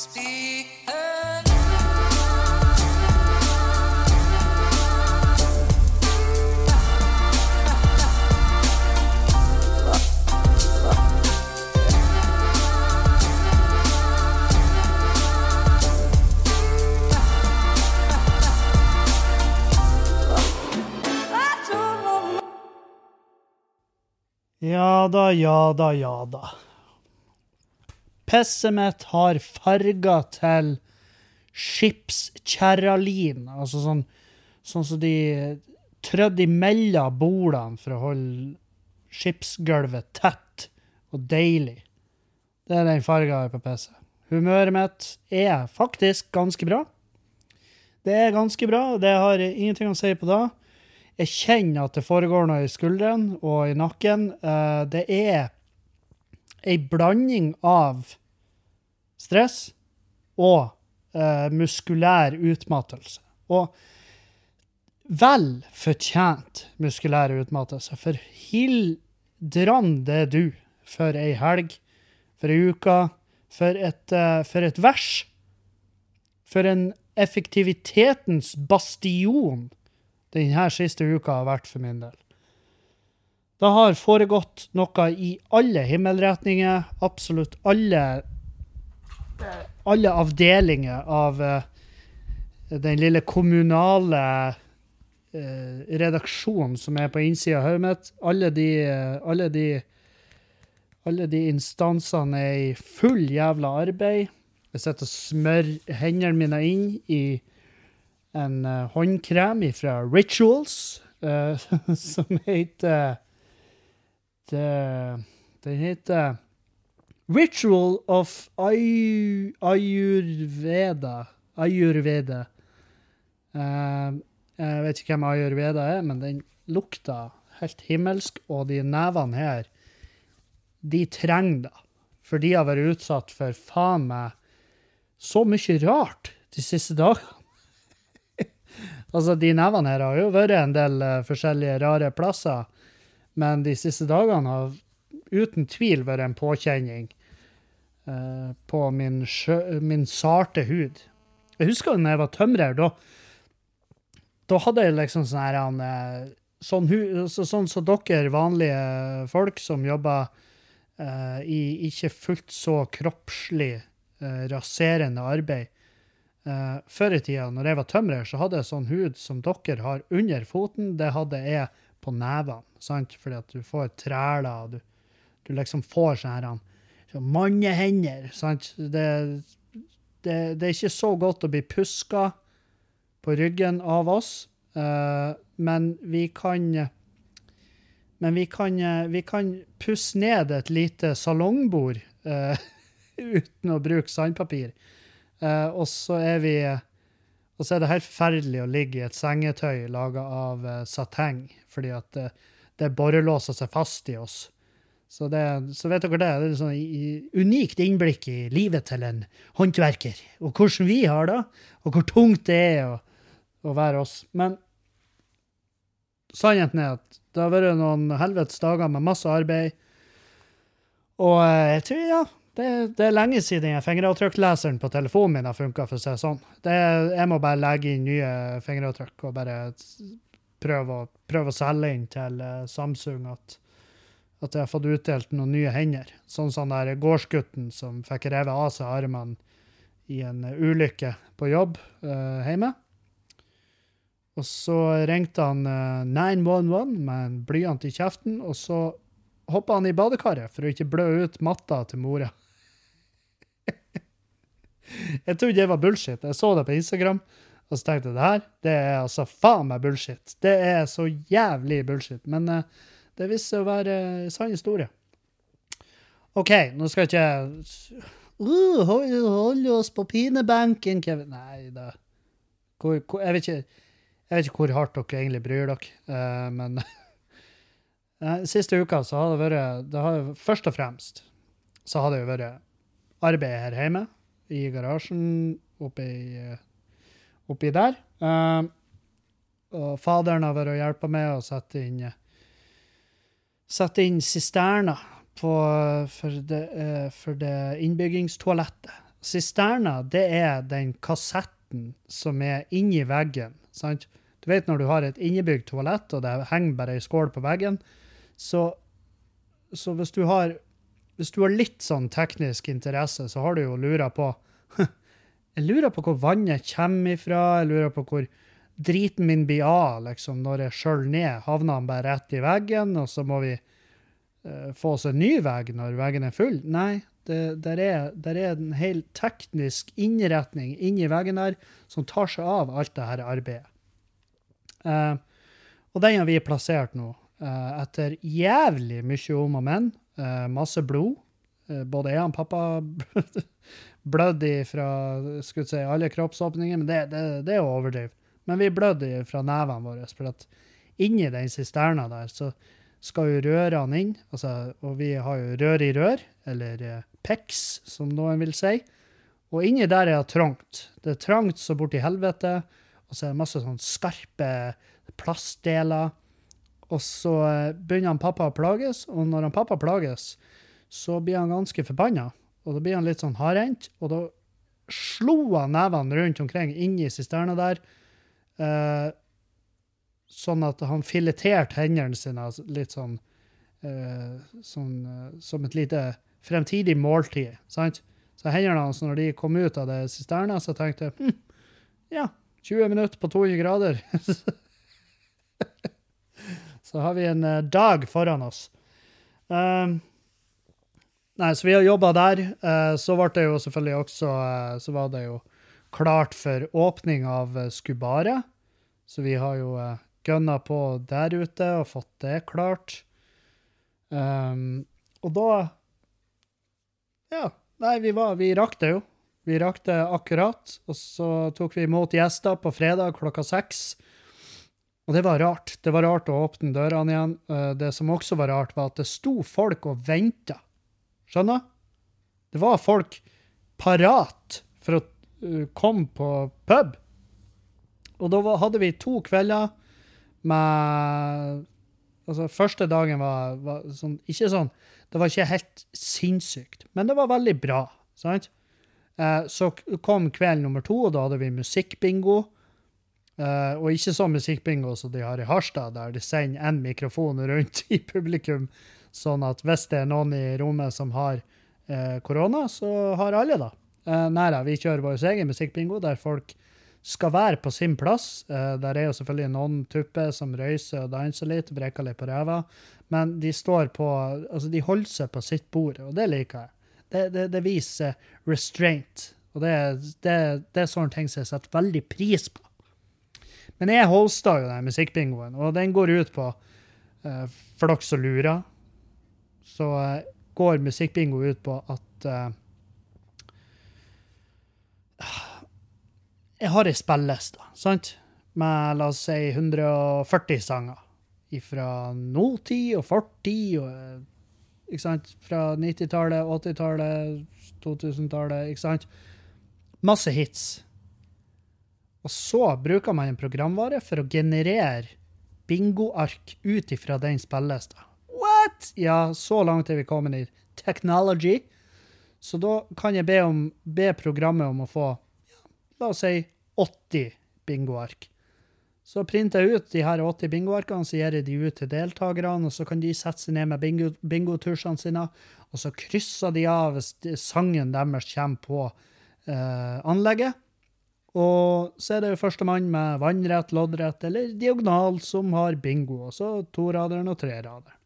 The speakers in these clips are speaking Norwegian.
Ja da, ja da, ja da. Pisset mitt har farger til skipskjerralin. Altså sånn sånn som de trødde imellom bordene for å holde skipsgulvet tett og deilig. Det er den farga jeg har på PC. Humøret mitt er faktisk ganske bra. Det er ganske bra, det har ingenting å si på da. Jeg kjenner at det foregår noe i skulderen og i nakken. Eh, det er ei blanding av stress og eh, muskulær utmattelse. Og vel fortjent muskulær utmattelse, for hildrande du for ei helg, for ei uke, for et, eh, for et vers. For en effektivitetens bastion denne siste uka har vært for min del. Det har foregått noe i alle himmelretninger. Absolutt alle, alle avdelinger av eh, den lille kommunale eh, redaksjonen som er på innsida av hodet mitt. Alle de, eh, alle de alle de instansene er i full jævla arbeid. Jeg sitter og smører hendene mine inn i en håndkrem fra Rituals som heter det, Den heter Ritual of Ay Ayurveda. Ayurveda. Uh, jeg vet ikke hvem Ayurveda er, men den lukta helt himmelsk, og de nevene her, de trenger det. For de har vært utsatt for faen meg så mye rart de siste dagene. altså, de nevene her har jo vært en del uh, forskjellige rare plasser, men de siste dagene har uten tvil vært en påkjenning uh, på min, sjø, min sarte hud. Jeg husker da jeg var tømrer, da, da hadde jeg liksom sånn her uh, sånn, som sånn som så dere vanlige folk som jobber uh, i ikke fullt så kroppslig uh, raserende arbeid. Før i tida, når jeg var tømrer, så hadde jeg sånn hud som dere har under foten. Det hadde jeg på nevene, sant? fordi at du får træler, du, du liksom får sånne så mannehender. sant? Det, det, det, er ikke så godt å bli puska på ryggen av oss, uh, men vi kan men vi kan, vi kan pusse ned et lite salongbord uh, uten å bruke sandpapir. Uh, og så er vi Og så er det helt forferdelig å ligge i et sengetøy laga av uh, sateng, fordi at uh, det borrelåser seg fast i oss. Så, det, så vet dere det. Det er et sånn unikt innblikk i livet til en håndverker. Og hvordan vi har det, og hvor tungt det er å, å være oss. Men sannheten er at det har vært noen helvetes dager med masse arbeid. Og jeg tror, ja, det, det, er lenge siden jeg fingeravtrykkleseren på telefonen min har funka, for å sånn. Jeg må bare legge inn nye fingeravtrykk og bare prøve, prøve å selge inn til uh, Samsung at, at, jeg har fått utdelt noen nye hender. Sånn som der gårdsgutten som fikk revet av seg armene i en uh, ulykke på jobb uh, hjemme. Og så ringte han 911 med en blyant i kjeften, og så hoppa han i badekaret for å ikke blø ut matta til mora. jeg trodde det var bullshit. Jeg så det på Instagram, og så tenkte jeg det her det er altså faen meg bullshit. Det er så jævlig bullshit. Men uh, det viste seg å være uh, sann historie. OK, nå skal jeg ikke uh, hold oss på pinebenken, Kevin. Nei da. Hvor, hvor, jeg, vet ikke, jeg, vet ikke, hvor hardt dere egentlig bryr dere, uh, men Siste uka så har det vært det har, Først og fremst så har det jo vært arbeid her hjemme, i garasjen oppi, oppi der. Uh, og faderen har vært og hjulpet med å sette inn sette inn sisterna for, det, uh, for det innbyggingstoalettet Sisterna, det er den kassetten som er inni veggen. sant? Du vet når du har et innebygd toalett, og det henger bare ei skål på veggen, så, så hvis du har hvis du har litt sånn teknisk interesse, så har du jo lura på Jeg lurer på hvor vannet kommer ifra, jeg lurer på hvor driten min blir av liksom, når jeg skjøller ned. Havner han bare rett i veggen, og så må vi uh, få oss en ny vegg når veggen er full? Nei, det der er, der er en hel teknisk innretning inni veggen der som tar seg av alt det her arbeidet. Eh, og den har vi plassert nå, etter jævlig mye om og men. Uh, masse blod. Uh, både jeg og pappa blødde fra si, alle kroppsåpninger, men det, det, det er å overdrive. Men vi blødde fra nevene våre. For at inni den sisterna der så skal jo rørene inn, altså, og vi har jo rør i rør, eller PEX, som noen vil si. Og inni der er det trangt. Det er trangt så borti helvete, og så er det masse sånn skarpe plastdeler. Og så eh, begynner han pappa å plages, og når han pappa plages, så blir han ganske forbanna. Og da blir han litt sånn hardhendt, og da slo han nevene rundt omkring inni sisterna der, eh, sånn at han fileterte hendene sine litt sånn, eh, sånn eh, som et lite fremtidig måltid. sant? Så hendene hans, når de kom ut av det sisterna, så tenkte jeg hm, ja, 20 minutter på 200 grader. Så har vi en uh, dag foran oss. Um, nei, så vi har jobba der. Uh, så ble det jo selvfølgelig også uh, Så var det jo klart for åpning av Skubaret. Så vi har jo uh, gønna på der ute og fått det klart. Um, og da Ja, nei, vi, var, vi rakk det jo. Vi rakk det akkurat. Og så tok vi imot gjester på fredag klokka seks. Og det var rart. Det var rart å åpne dørene igjen. Eh, det som også var rart, var at det sto folk og venta. Skjønner? Det var folk parat for å eh, komme på pub. Og da hadde vi to kvelder med Altså, første dagen var, var sånn Ikke sånn Det var ikke helt sinnssykt, men det var veldig bra. Sant? Eh, så kom kveld nummer to, og da hadde vi musikkbingo. Uh, og ikke sånn musikkbingo som de har i Harstad, der de sender én mikrofon rundt i publikum, sånn at hvis det er noen i rommet som har uh, korona, så har alle, da. Uh, nei da, vi kjører vår egen musikkbingo, der folk skal være på sin plass. Uh, der er jo selvfølgelig noen tupper som røyser og danser litt, brekker litt på ræva, men de står på Altså, de holder seg på sitt bord, og det liker jeg. Det, det, det viser restraint, og det, det, det er sånne ting som jeg setter veldig pris på. Men jeg hosta jo den musikkbingoen, og den går ut på uh, For dere som lurer, så uh, går musikkbingo ut på at uh, Jeg har ei spilleliste, sant? Med la oss si 140 sanger. Fra nåtid og fortid og ikke sant? Fra 90-tallet, 80-tallet, 2000-tallet. ikke sant? Masse hits. Og så bruker man en programvare for å generere bingoark ut ifra den spillelista. What?! Ja, så langt er vi kommet i technology. Så da kan jeg be, om, be programmet om å få, ja, la oss si, 80 bingoark. Så printer jeg ut de her 80 bingoarkene, så gir jeg de ut til deltakerne, og så kan de sette seg ned med bingo, bingotusjene sine, og så krysser de av hvis sangen deres kommer på eh, anlegget. Og så er det jo førstemann med vannrett, loddrett eller diagonal som har bingo. Og så toraderen og treraderen.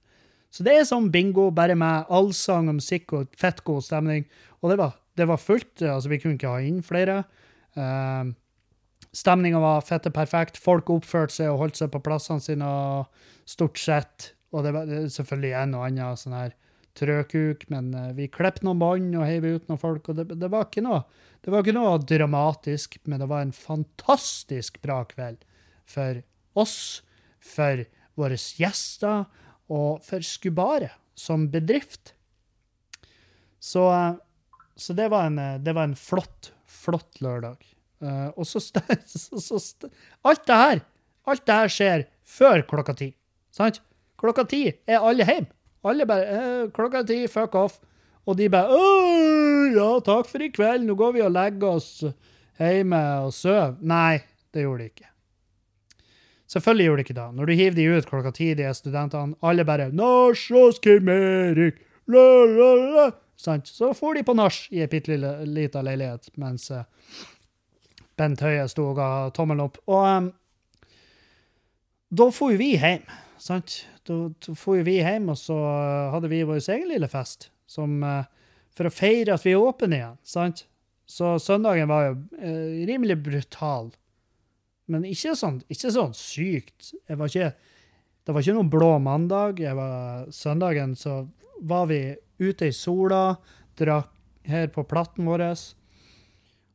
Så det er sånn bingo, bare med allsang og musikk og fett god stemning. Og det var, det var fullt. altså Vi kunne ikke ha inn flere. Uh, ehm, Stemninga var fette perfekt. Folk oppførte seg og holdt seg på plassene sine stort sett. Og det var selvfølgelig en og annen sånn her trøkuk, men uh, vi klippet noen bånd og heiv ut noen folk, og det, det var ikke noe det var ikke noe dramatisk, men det var en fantastisk bra kveld for oss, for våre gjester og for Skubare som bedrift. Så, så det, var en, det, var en, flott, flott lørdag. Og så, så, så, Alt det her alt det her skjer før klokka ti. Sant? Klokka ti er alle hjemme. Alle bare uh, Klokka ti, fuck off. Og de bare Å, ja, takk for i kveld, nå går vi og legger oss hjemme og sover. Nei, det gjorde de ikke. Selvfølgelig gjorde de ikke det. Når du hiver de ut klokka ti, de studentene, alle bare 'Nach hos Kim Erik', la, la, la. Sant? Så for de på nach i ei bitte lita leilighet, mens uh, Bent Høie sto og ga tommelen opp. Og um, da for vi hjem, sant? Da, da for vi hjem, og så hadde vi vår egen lille fest som, uh, for å feire at vi er åpne igjen. sant? Så søndagen var jo eh, rimelig brutal. Men ikke sånn, ikke sånn sykt. Var ikke, det var ikke noen blå mandag. Var, søndagen så var vi ute i sola, drakk her på platten vår.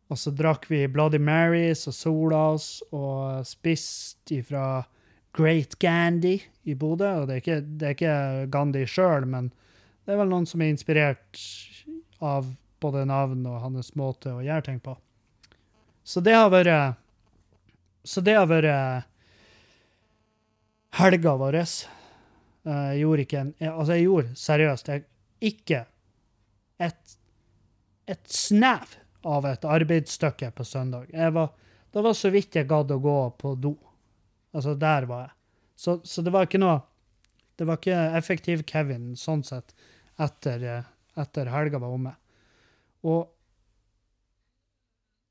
Og så drakk vi Bloody Marys og sola oss og spiste ifra Great Gandhi i Bodø. Og det er ikke, det er ikke Gandhi sjøl, men det er vel noen som er inspirert av både navn og hans måte å gjøre ting på. Så det har vært så det har vært helga vår. Eh, jeg gjorde ikke en Altså, jeg gjorde seriøst jeg, ikke et, et snev av et arbeidsstykke på søndag. Jeg var, det var så vidt jeg gadd å gå på do. Altså, der var jeg. Så, så, det var ikke noe Det var ikke effektiv Kevin sånn sett etter, eh, etter helga var omme. Og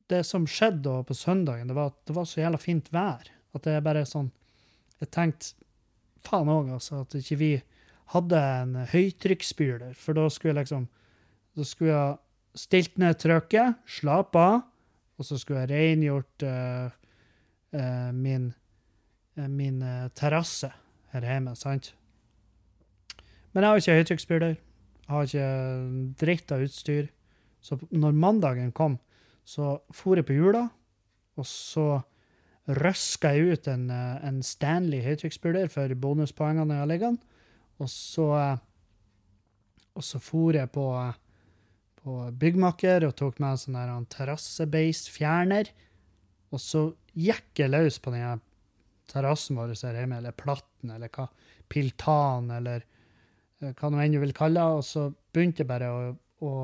det som skjedde da på søndagen, det var at det var så jævla fint vær. At det er bare sånn Jeg tenkte faen òg, altså, at ikke vi hadde en høytrykksspyler. For da skulle jeg liksom Da skulle jeg stilt ned trykket, slappe av, og så skulle jeg rengjort uh, uh, min, min terrasse her hjemme, sant? Men jeg har ikke høytrykksspyler. Har ikke dritt av utstyr. Så når mandagen kom, så for jeg på hjula, og så røska jeg ut en, eh, en Stanley høytrykksspyler for bonuspoengene jeg har liggende. Og så, eh, og så for jeg på, på byggmakker og tok med en sånn terrassebeis-fjerner. Og så gikk jeg løs på den terrassen vår her hjemme, eller platten, eller hva, piltan, eller eh, hva nå enn du vil kalle det. Og så begynte jeg bare å, å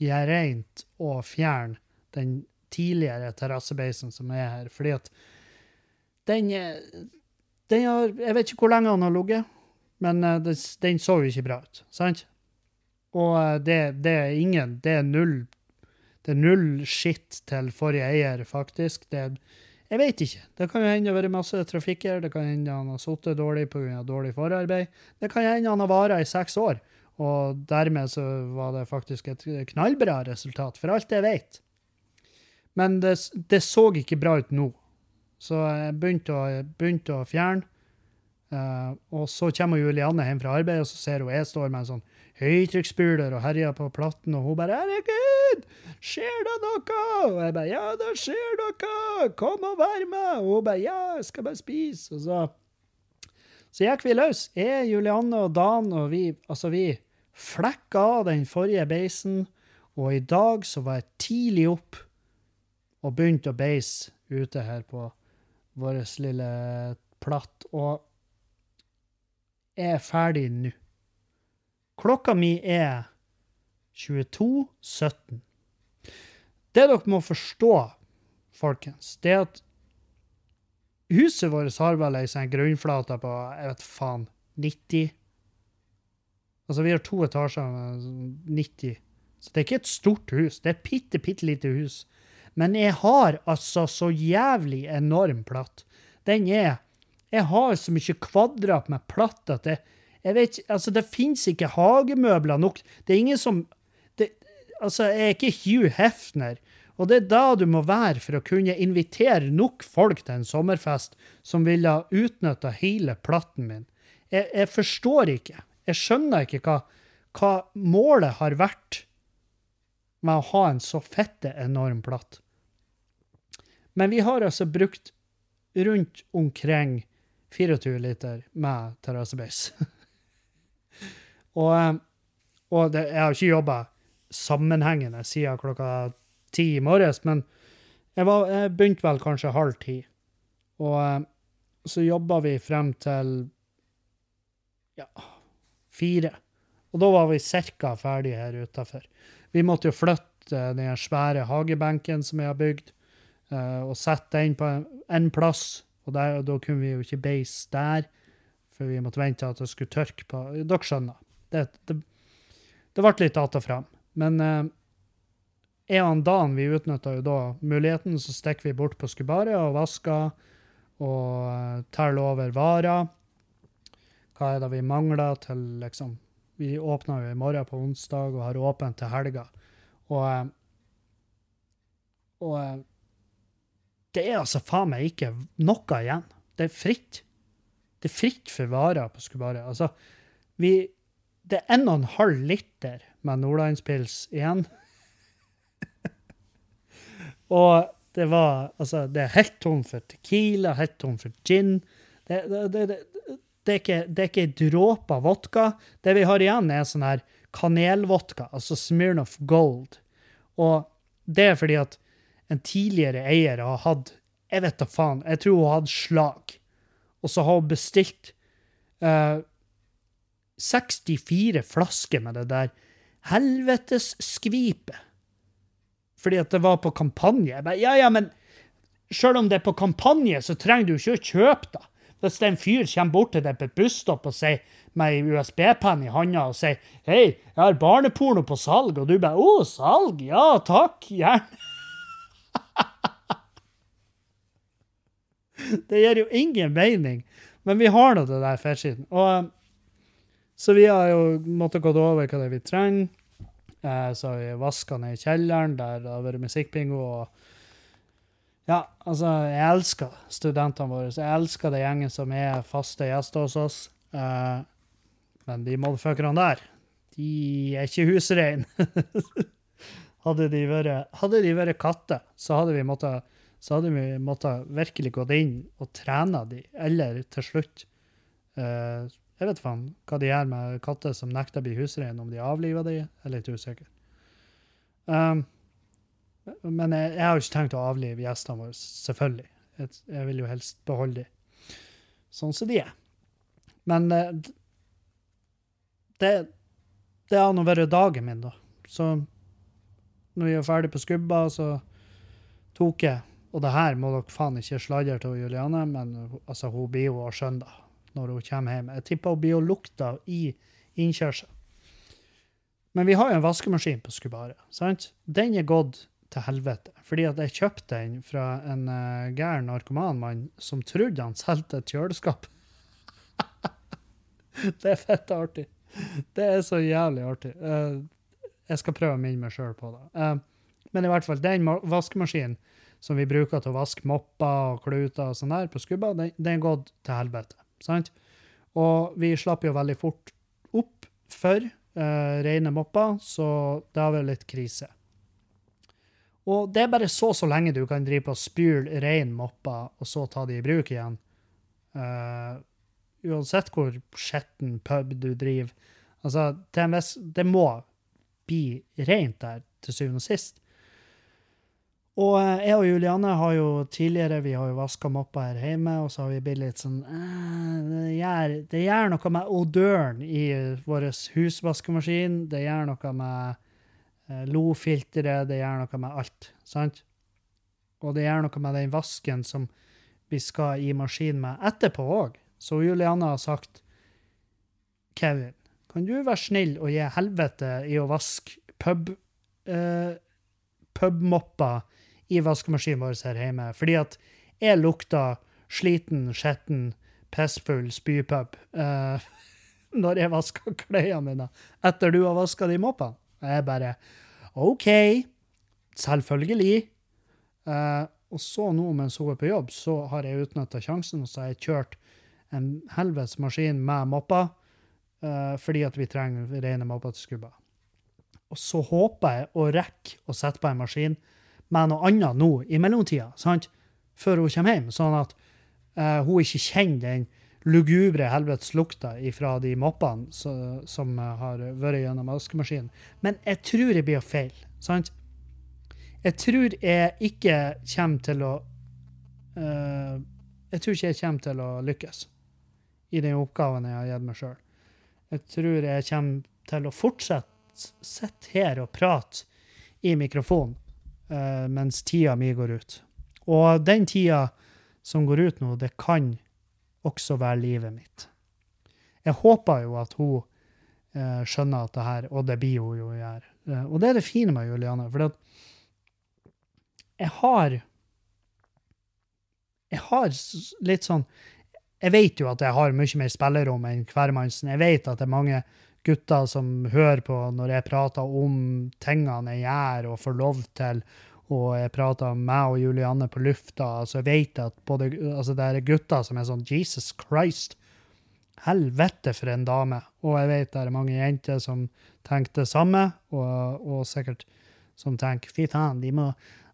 gjøre rent og fjerne den tidligere terrassebeisen som er her. Fordi at den, den har Jeg vet ikke hvor lenge den har ligget, men den, den så jo ikke bra ut. Sant? Og eh, det, det, er ingen Det er null det er null skitt til forrige eier, faktisk. Det, jeg vet ikke. Det kan jo hende det har vært masse trafikk her. Det kan hende han har sittet dårlig pga. dårlig forarbeid. Det kan hende han har vara i seks år, og dermed så var det faktisk et knallbra resultat, for alt jeg vet. Men det, det, så ikke bra ut nå. Så jeg begynte å, begynte å fjerne. Uh, og så kommer Julianne hjem fra arbeid, og så ser hun jeg står med en sånn høytrykksspyler og herja på platten, og hun bare 'Herregud, skjer det noe?' Og jeg bare 'Ja, det skjer noe! Kom og vær med!' Og hun bare 'Ja, jeg skal bare spise.' Og så, så gikk vi løs. Jeg, Julianne og Dan og vi, altså vi flekka av den forrige beisen, og i dag så var jeg tidlig opp og begynte å beise ute her på vår lille platt. Og jeg er ferdig nå. Klokka mi er 22.17. Det dere må forstå, folkens, det er at huset vårt har vel ei sånn grunnflate på jeg vet faen 90 Altså, vi har to etasjer med 90. Så det er ikke et stort hus. Det er et bitte, bitte lite hus. Men jeg har altså så jævlig enorm platt. Den er Jeg har så mye kvadrat med platt at det jeg vet, altså det fins ikke hagemøbler nok. Det er ingen som det, Altså, jeg er ikke Hugh Hefner. Og det er da du må være for å kunne invitere nok folk til en sommerfest som ville ha utnytta hele platten min. Jeg, jeg, forstår ikke. Jeg skjønner ikke hva, hva målet har vært med å ha en så fette enorm platt. Men vi har altså brukt rundt omkring 24 liter med terrassebeis. og, eh, og det, jeg har ikke jobba sammenhengende siden klokka ti i morges, men jeg, var, jeg begynte vel kanskje halv ti. Og eh, så jobba vi frem til ja, fire. Og da var vi ca. ferdige her utafor. Vi måtte jo flytte den svære hagebenken som jeg har bygd, eh, og sette den på en, plass. Og der, da kunne vi jo ikke beise der, for vi måtte vente at det skulle tørke på Dere skjønner. Det, det, det ble litt att og fram. Men eh, en av dagen vi utnytta jo da muligheten, så stikker vi bort på Skubaret og vasker og uh, teller over varer. Hva er det vi mangler til liksom Vi åpner jo i morgen på onsdag og har åpent til helga. Og, uh, og uh, det er altså faen meg ikke noe igjen. Det er fritt. Det er fritt for varer på Skubaret. Altså, vi Det er 1,5 liter med nordlandspils igjen. Og det var Altså, det er helt tom for Tequila, helt tom for gin. Det, det, det, det, er ikke, det er ikke en dråpe vodka. Det vi har igjen, er sånn her kanelvodka, altså Smirnoff Gold. Og det er fordi at en tidligere eier har hatt Jeg vet da faen. Jeg tror hun hadde slag. Og så har hun bestilt uh, 64 flasker med det der helvetes skvipet fordi at det var på kampanje. Bare, ja, ja, men sjøl om det er på kampanje, så trenger du ikke å kjøpe det. Hvis det er en fyr kommer bort til deg på et busstopp og sier med ei USB-penn i handa og sier 'Hei, jeg har barneporno på salg', og du bare 'Å, salg? Ja, takk. Gjerne'. det gir jo ingen mening. Men vi har nå det der fettskitten. Og så vi har jo måttet gå over hva det er vi trenger. Eh, så har vi vaska ned i kjelleren, der det har vært musikkbingo. og ja, altså, jeg elsker studentene våre. Jeg elsker det gjengen som er faste gjester hos oss. Uh, men de motherfuckerne der, de er ikke husrein. hadde, de vært, hadde de vært katter, så hadde vi måttet så hadde vi måttet virkelig gått inn og trene de, eller til slutt uh, jeg vet faen hva de gjør med katter som nekter å bli husrein, om de avliver de, jeg er litt usikker. Um, men jeg, jeg, har jo ikke tenkt å avlive gjestene våre, selvfølgelig. Jeg, jeg vil jo helst beholde de sånn som de er. Men uh, det, det har nå vært dagen min, da. Så når vi er ferdig på skubba, så tok jeg Og det her må dere faen ikke sladre til Juliane, men altså, hun blir jo å skjønne det når hun kommer hjem. Jeg tipper hun blir å lukte i innkjørselen. Men vi har jo en vaskemaskin på Skubaret. sant? Den er gått til helvete. Fordi at jeg kjøpte den fra en uh, gæren narkomanmann som trodde han solgte et kjøleskap. det er fett artig. Det er så jævlig artig. Uh, jeg skal prøve å minne meg sjøl på det. Uh, men i hvert fall, den vaskemaskinen som vi bruker til å vaske mopper og kluter og sånn der på skubba, den, den gått til helvete sant? Og vi slapp jo veldig fort opp for uh, rene mopper, så det har vært litt krise. Og det er bare så så lenge du kan drive på og spyle rein mopper, og så ta de i bruk igjen. Uh, uansett hvor skitten pub du driver. Altså, viss, det må bli rent der til syvende og sist. Og eh, jeg og Juliane har jo tidligere vi har jo vaska moppa her hjemme, og så har vi blitt litt sånn eh, det, gjør, det, gjør, noe med odøren i vår husvaskemaskin. Det gjør noe med eh, lofilteret, det gjør noe med alt. sant? Og det gjør noe med den vasken som vi skal i maskinen med etterpå òg. Så Juliane har sagt Kevin, kan du være snill og gi helvete i å vaske pub, eh, pubmopper i vaskemaskinen vår her hjemme. Fordi at jeg lukta sliten, skitten, pissfull spypub uh, når jeg vaska klærne mine etter du har vaska de moppene. Jeg bare OK, selvfølgelig. Uh, og så nå mens hun er på jobb, så har jeg utnytta sjansen, og så har jeg kjørt en helvetes maskin med mopper, uh, fordi at vi trenger rene mopper til skubba. Og så håper jeg å rekke å sette på en maskin med noe annet nå i mellomtida, sant? før hun kommer hjem, sånn at uh, hun ikke kjenner den lugubre helveteslukta fra de moppene så, som har vært gjennom vaskemaskinen. Men jeg tror jeg blir feil. sant? Jeg tror jeg ikke kommer til å uh, Jeg tror ikke jeg kommer til å lykkes i den oppgaven jeg har gitt meg sjøl. Jeg tror jeg kommer til å fortsette sitte her og prate i mikrofonen uh, mens tida mi går ut. Og den tida som går ut nå, det kan også være livet mitt. Jeg håper jo at hun uh, skjønner at det her, og det blir hun jo å gjøre. Uh, og det er det fine med Juliane, for jeg har Jeg har litt sånn Jeg vet jo at jeg har mye mer spillerom enn hvermannsen. Jeg vet at det er mange gutter som hører på når jeg prater om tingene jeg gjør og får lov til, og jeg prater om meg og Julianne på lufta, så jeg vet at både, altså det er gutter som er sånn Jesus Christ, helvete for en dame. Og jeg vet det er mange jenter som tenker det samme, og, og sikkert som tenker fy faen, de må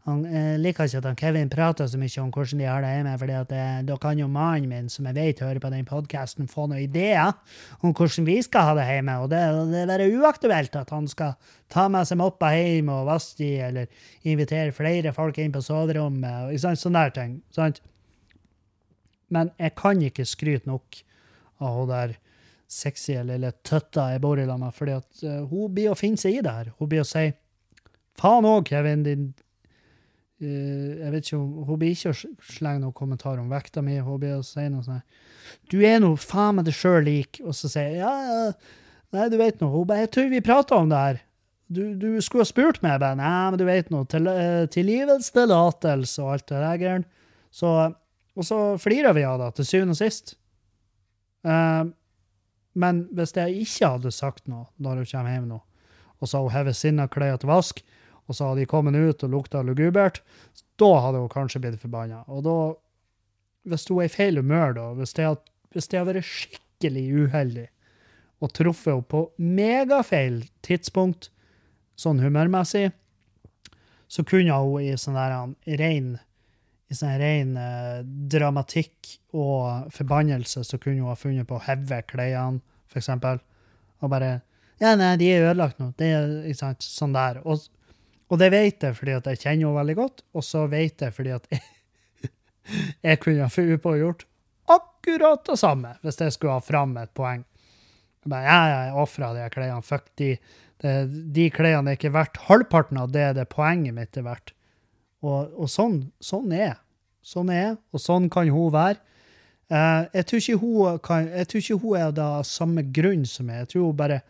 han eh, liker ikke at han Kevin prater så mye om hvordan de har det hjemme, for eh, da kan jo mannen min, som jeg vet hører på den podkasten, få noen ideer om hvordan vi skal ha det hjemme. Og det, det er bare uaktuelt at han skal ta med seg moppa hjem og vaske de, eller invitere flere folk inn på soverommet, og sånn, sånne der ting. Sant? Men jeg kan ikke skryte nok av hun der sexy lille tøtta jeg bor i lag med, fordi at uh, hun blir å finne seg i det her. Hun blir å si faen òg, Kevin, din jeg vet ikke om, Hun blir ikke å slenge noen kommentar om vekta mi. Hun blir å si noe sånn 'Du er nå faen meg deg sjøl lik.' Og så sier jeg ja, ja, nei, du vet nå. Hun bare 'Jeg tror vi prata om det her'. Du, du, skulle ha spurt meg. Bare 'Nei, men du vet nå. Til, uh, Tilgivelsestillatelse og alt det der greiene'. Så, og så flirer vi av det til syvende og sist. Uh, men hvis jeg ikke hadde sagt noe når hun kommer hjem nå, og så har hun hevet sinna klær til vask, og så hadde de kommet ut og lukta lugubert, da hadde hun kanskje blitt forbanna. Og da, hvis hun er i feil humør, da, hvis det har vært skikkelig uheldig og truffet henne på megafeil tidspunkt, sånn humørmessig, så kunne hun i sånn der rein i sånn ren eh, dramatikk og forbannelse så kunne hun ha funnet på å heve klærne, eksempel. Og bare Ja, nei, de er ødelagt nå. Det er ikke sant, sånn der. Og og det vet jeg fordi at jeg kjenner henne veldig godt, og så vet jeg fordi at jeg, jeg kunne funnet på å gjort akkurat det samme hvis jeg skulle ha fram et poeng. Jeg bare, ja, jeg ofra de klærne. Fuck de. De, de klærne er ikke verdt halvparten av det det poenget mitt er verdt. Og, og sånn, sånn er Sånn er og sånn kan hun være. Uh, jeg, tror ikke hun kan, jeg tror ikke hun er av samme grunn som meg. Jeg tror hun bare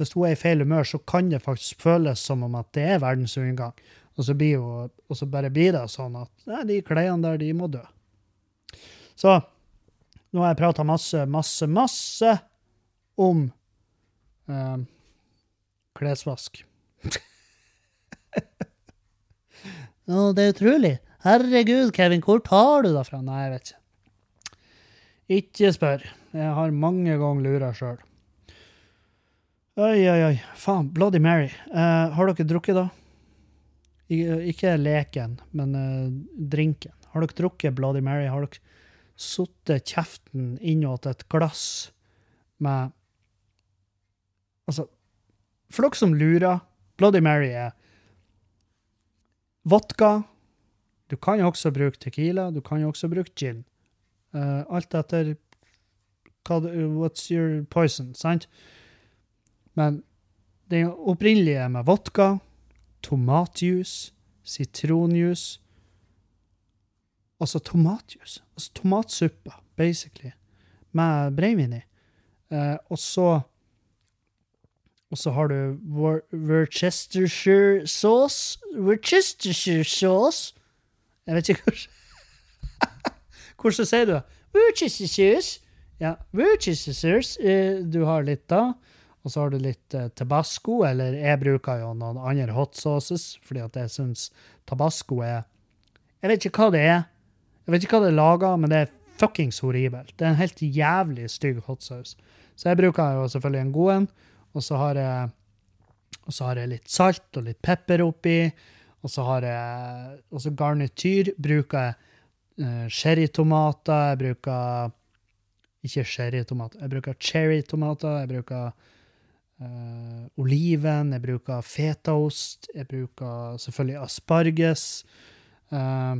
hvis hun er i feil humør, så kan det faktisk føles som om at det er verdensundergang. Og så, blir hun, og så bare blir det sånn at nei, de klærne der, de må dø. Så nå har jeg prata masse, masse, masse om eh, klesvask. Nå, det er utrolig. Herregud, Kevin, hvor tar du det fra? Nei, jeg vet ikke. Ikke spør. Jeg har mange ganger lura sjøl. Oi, oi, oi. Faen. Bloody Mary. Uh, har dere drukket, da? Ikke leken, men uh, drinken. Har dere drukket Bloody Mary? Har dere sittet kjeften innåt et glass med Altså, for dere som lurer, Bloody Mary er vodka. Du kan jo også bruke Tequila. Du kan jo også bruke gin. Uh, alt etter hva, What's your poison, sant? Men den opprinnelige er med vodka, tomatjuice, sitronjuice Altså tomatjuice. Altså tomatsuppe, basically, med brennevin i. Eh, og så Og så har du Worcestershire sauce. Worcestershire sauce. Jeg vet ikke hvordan Hvordan sier du det? Worcestershire. Ja, Worcestershire. sauce, du har litt da. Og så har du litt eh, tabasco, eller jeg bruker jo noen andre hot sauces, fordi at jeg syns tabasco er Jeg vet ikke hva det er. Jeg vet ikke hva det er laga, men det er fuckings horribelt. Det er en helt jævlig stygg hot sauce. Så jeg bruker jo selvfølgelig en god en, og så har jeg så har jeg litt salt og litt pepper oppi. Og så har jeg også garnityr. Bruker jeg uh, cherrytomater. Jeg bruker ikke cherrytomater. Jeg bruker cherrytomater. Jeg bruker Uh, oliven, jeg bruker fetaost, jeg bruker selvfølgelig asparges. Uh,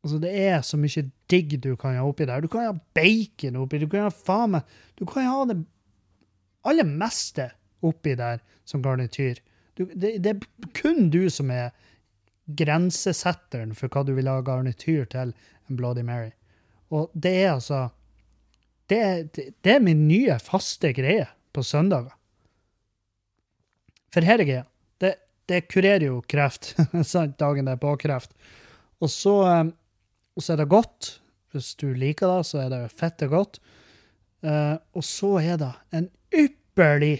altså, det er så mye digg du kan ha oppi der. Du kan ha bacon oppi, du kan ha faen meg Du kan ha det aller meste oppi der som garnityr. Du, det, det er kun du som er grensesetteren for hva du vil ha garnityr til en Bloody Mary. Og det er altså Det, det, det er min nye faste greie på søndager. For her er greia. Det, det kurerer jo kreft. dagen det er på kreft. Og så, eh, og så er det godt. Hvis du liker det, så er det fette godt. Uh, og så er det en ypperlig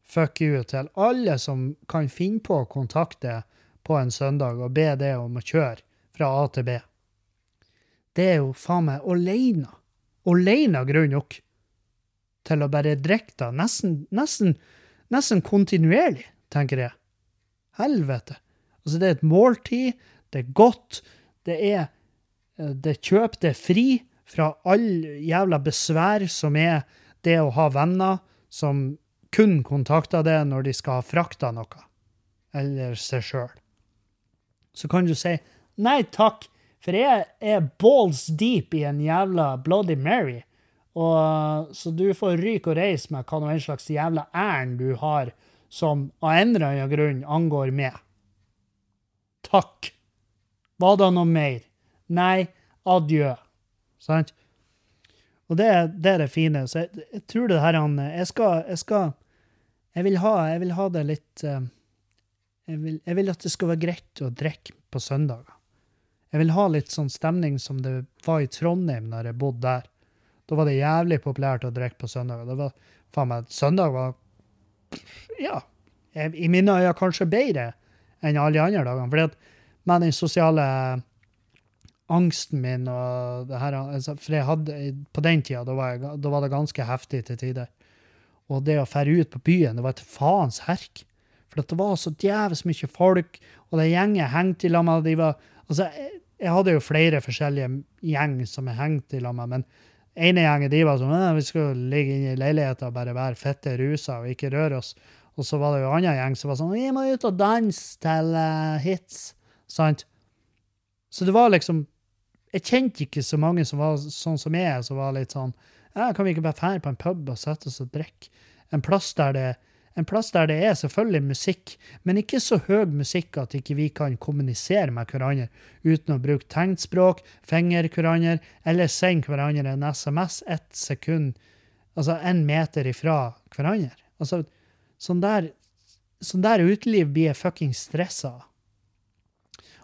fuck you til alle som kan finne på å kontakte på en søndag og be det om å kjøre fra A til B. Det er jo faen meg aleine. Aleine grunn nok til å bare drikke det. Nesten, nesten, nesten kontinuerlig, tenker jeg. Helvete. Altså, det er et måltid, det er godt, det er eh, Det kjøp, det fri fra all jævla besvær som er det å ha venner som kun kontakter det når de skal ha frakta noe, eller seg sjøl. Så kan du si nei takk, for jeg er balls deep i en jævla Bloody Mary. Og, så du får ryke og reise med hva nå en slags jævla ærend du har som av en eller annen grunn angår meg. Takk. Var det noe mer? Nei, adjø. Sant? Og det, det, er det fine. Så jeg, jeg tror det her han Jeg skal Jeg, skal, jeg, vil, ha, jeg vil ha det litt uh, jeg, vil, jeg vil, at det skal være greit å drikke på søndager. Jeg vil ha litt sånn stemning som det var i Trondheim når jeg bodde der. Da var det jævlig populært å drikke på søndager. Det var, faen meg, Søndag var ja, i mine øyne kanskje bedre enn alle de andre dagene. Fordi at med den sosiale angsten min og det her altså, For jeg hadde, på den tida da var, jeg, da var det ganske heftig til tider. Og det å fære ut på byen, det var et faens herk. For det var så djevelsk mye folk, og det gjengen hengte i lag med de var, altså, jeg, jeg, hadde jo flere forskjellige gjeng som jeg hengte i lag med, men ene gjengen de var sånn vi skal ligge inne i leiligheten og bare være fette rusa og ikke røre oss. Og så var det jo en annen gjeng som var sånn vi må ut og danse til uh, hits. Sant? Så det var liksom Jeg kjente ikke så mange som var sånn som jeg, som var litt sånn ja, Kan vi ikke bare dra på en pub og sette oss og drikke? En plass der det en plass der det er selvfølgelig musikk, men ikke så høy musikk at ikke vi kan kommunisere med hverandre uten å bruke tegnspråk, fingre hverandre, eller sende hverandre en SMS ett sekund, altså en meter ifra hverandre. Altså, sånn der, sånn der uteliv blir jeg fucking stressa av.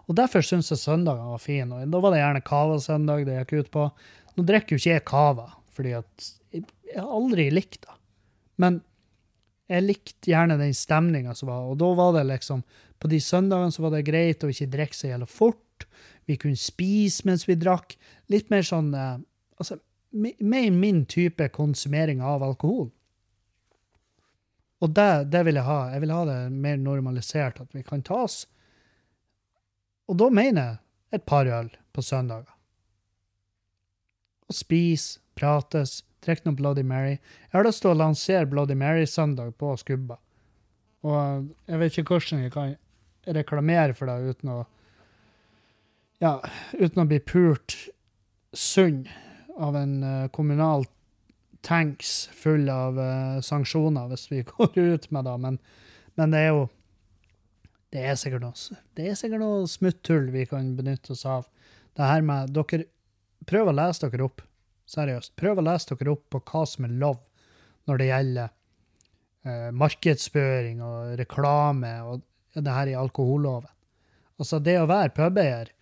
Og derfor syns jeg søndagen var fin. Og da var det gjerne cava-søndag det gikk ut på. Nå drikker jo ikke jeg cava, fordi at jeg har aldri likt det. Men jeg likte gjerne den stemninga som var, og da var det liksom På de søndagene så var det greit å ikke drikke så jævla fort. Vi kunne spise mens vi drakk. Litt mer sånn eh, Altså, mer min type konsumering av alkohol. Og det, det, vil jeg ha. Jeg vil ha det mer normalisert, at vi kan ta oss Og da mener jeg et par øl på søndager. Og spise, prates, Drikk noe Bloody Mary. Jeg har lyst til å lansere Bloody Mary-søndag på Skubba. Og jeg vet ikke hvordan jeg kan reklamere for det uten å ja, uten å bli pult sunn av en uh, kommunal tanks full av uh, sanksjoner hvis vi går ut med det. Men, men, det er jo det er sikkert noe, det er sikkert noe smutthull vi kan benytte oss av. Det her med dere Prøv å lese dere opp. Seriøst. Prøv å lese dere opp på hva som er lov når det gjelder eh, markedsføring og reklame og det her i alkoholloven. Altså, det å være pubeier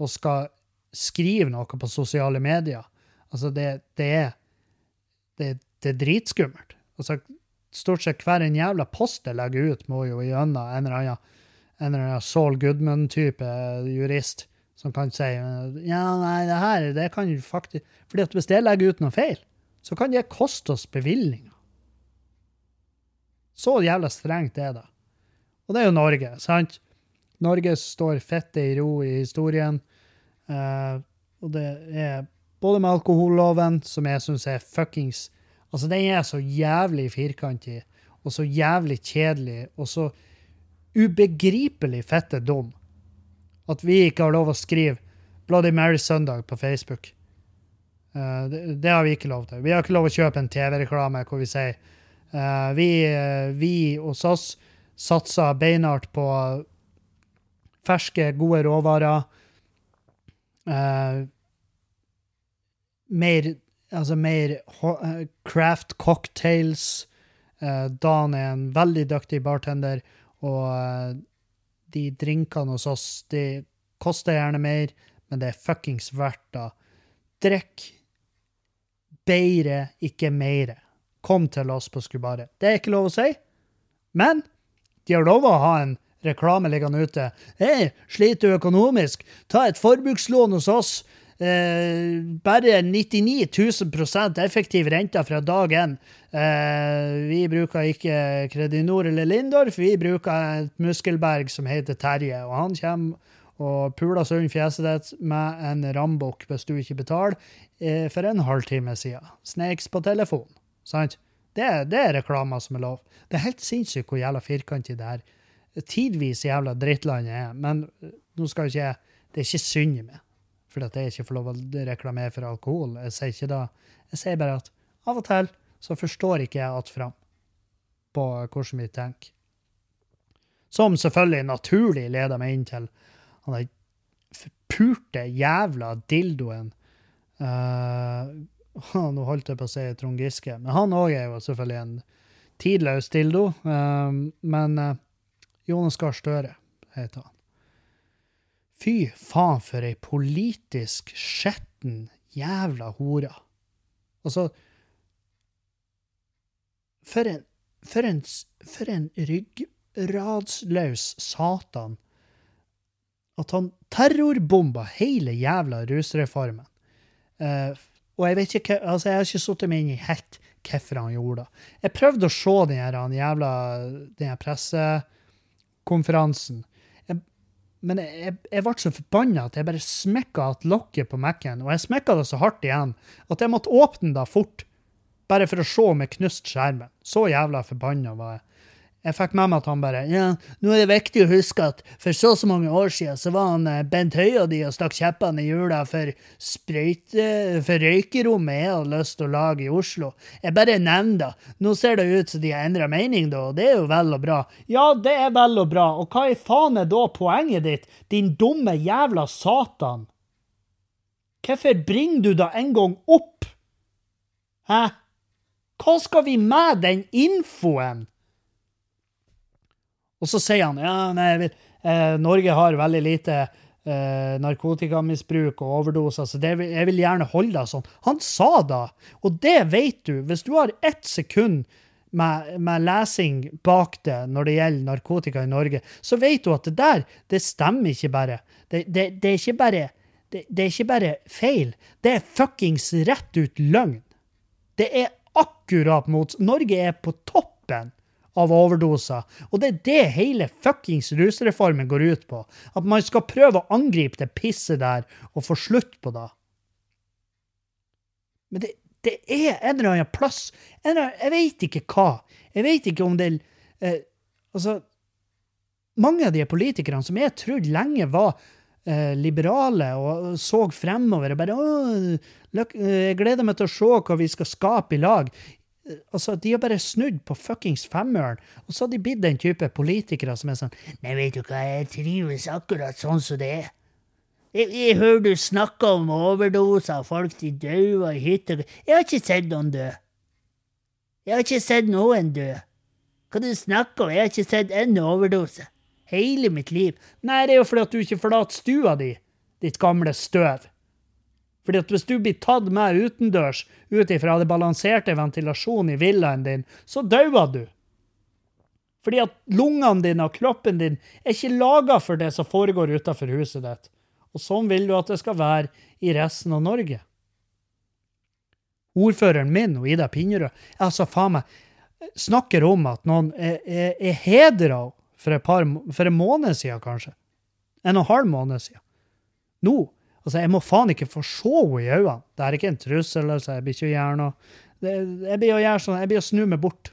og skal skrive noe på sosiale medier, altså, det, det er det, det, er dritskummelt. Altså, stort sett hver en jævla post jeg legger ut, må jo gjennom en eller annen en eller annen Saul Goodman-type jurist som kan si ja, nei, det her det kan jo faktisk fordi at hvis jeg legger ut noe feil, så kan det koste oss bevilgninger. Så jævla strengt er det. Og det er jo Norge, sant? Norge står fette i ro i historien. Uh, og det er både med alkoholloven, som jeg syns er fuckings Altså, den er så jævlig firkantig, og så jævlig kjedelig, og så ubegripelig fette dum at vi ikke har lov å skrive Bloody Mary Søndag på Facebook. Uh, det, det, har vi ikke lov til. Vi har ikke lov å kjøpe en TV-reklame hvor vi sier uh, vi, uh, vi hos oss satser beinhardt på ferske, gode råvarer. Mer Altså mer craft cocktails. Dan er en veldig dyktig bartender, og de drinkene hos oss, de koster gjerne mer, men det er fuckings verdt det. Drikk bedre, ikke mere. Kom til oss på Skubare. Det er ikke lov å si, men de har lov å ha en reklame liggende ute. Hei, sliter du økonomisk? Ta et forbrukslån hos oss. Eh, bare 99 000 effektiv rente fra dag én. Eh, vi bruker ikke Kredinor eller Lindorf, vi bruker et muskelberg som heter Terje. Og han kommer og puler sund fjeset ditt med en rambukk hvis du ikke betaler eh, for en halvtime siden. Snakes på telefon. Sant? Det, det er reklamer som er lov. Det er helt sinnssykt hvor jævla firkantig det her tidvis jævla drittlandet er. Men nå skal ikke Det er ikke synd i meg, for at jeg ikke får lov å reklamere for alkohol. Jeg sier ikke det. Jeg sier bare at av og til så forstår ikke jeg att fram på hvordan vi tenker. Som selvfølgelig naturlig leder meg inn til han der forpurte jævla dildoen uh, Nå holdt jeg på å si Trond Giske, men han òg er jo selvfølgelig en tidløs dildo. Uh, men uh, Jonas Gahr Støre heter han. Fy faen for ei politisk skjetten jævla hore. Altså For en For en, for en ryggradsløs satan at han terrorbomba hele jævla rusreformen. Uh, og jeg vet ikke, hva- altså jeg har ikke satt meg inn i helt hvorfor han gjorde det. Jeg prøvde å se den jævla den her pressekonferansen. Men jeg, jeg ble så forbanna at jeg bare smekka at lokket på Mac-en. Og jeg smekka det så hardt igjen at jeg måtte åpne det fort. Bare for å se om jeg knuste skjermen. Så jævla forbanna var jeg. Jeg fikk med meg at han bare Ja, nå er det viktig å huske at for så og så mange år siden så var han eh, Bent Høie og de og stakk kjeppene i hjula for. For røykerommet jeg hadde lyst til å lage i Oslo. Jeg bare nevner det. Nå ser det ut som de har endra mening, da, og det er jo vel og bra. Ja, det er vel og bra, og hva i faen er da poenget ditt, din dumme jævla satan? Hvorfor bringer du det en gang opp? Hæ? Hva skal vi med den infoen? Og så sier han ja, nei, eh, Norge har veldig lite eh, narkotikamisbruk og overdoser, så vil, jeg vil gjerne holde det sånn. Han sa da, og det vet du. Hvis du har ett sekund med, med lesing bak det når det gjelder narkotika i Norge, så vet du at det der, det stemmer ikke bare. Det, det, det er ikke bare det, det er ikke bare feil, det er fuckings rett ut løgn. Det er akkurat mot Norge er på toppen av overdoser. Og det er det hele fuckings rusreformen går ut på. At man skal prøve å angripe det pisset der og få slutt på det. Men det, det er en eller annen plass eller annen, Jeg vet ikke hva. Jeg vet ikke om det eh, Altså, mange av de politikerne som jeg trodde lenge var eh, liberale og så fremover og bare eh, Jeg gleder meg til å se hva vi skal skape i lag. Altså, De har bare snudd på fuckings femmøren, og så har de blitt den type politikere som er sånn Nei, vet du hva, jeg trives akkurat sånn som det er. Jeg, jeg hører du snakker om overdoser, folk de dauer i hytter Jeg har ikke sett noen dø. Jeg har ikke sett noen dø. Hva du snakker om? Jeg har ikke sett én overdose. Hele mitt liv. Nei, det er jo fordi at du ikke forlater stua di, ditt gamle støv. Fordi at hvis du blir tatt med utendørs ut ifra det balanserte ventilasjonen i villaen din, så dauer du. Fordi at lungene dine og kroppen din er ikke laga for det som foregår utafor huset ditt. Og sånn vil du at det skal være i resten av Norge. Ordføreren min, Ida Pinnerød, altså faen meg, snakker om at noen er, er, er hedra for, for en måned siden, kanskje. En og en halv måned siden. Nå Altså, jeg må faen ikke få se henne i øynene. Det er ikke en trussel, altså. Jeg blir ikke å gjøre noe. Det, jeg blir å gjøre sånn, jeg blir å snu meg bort.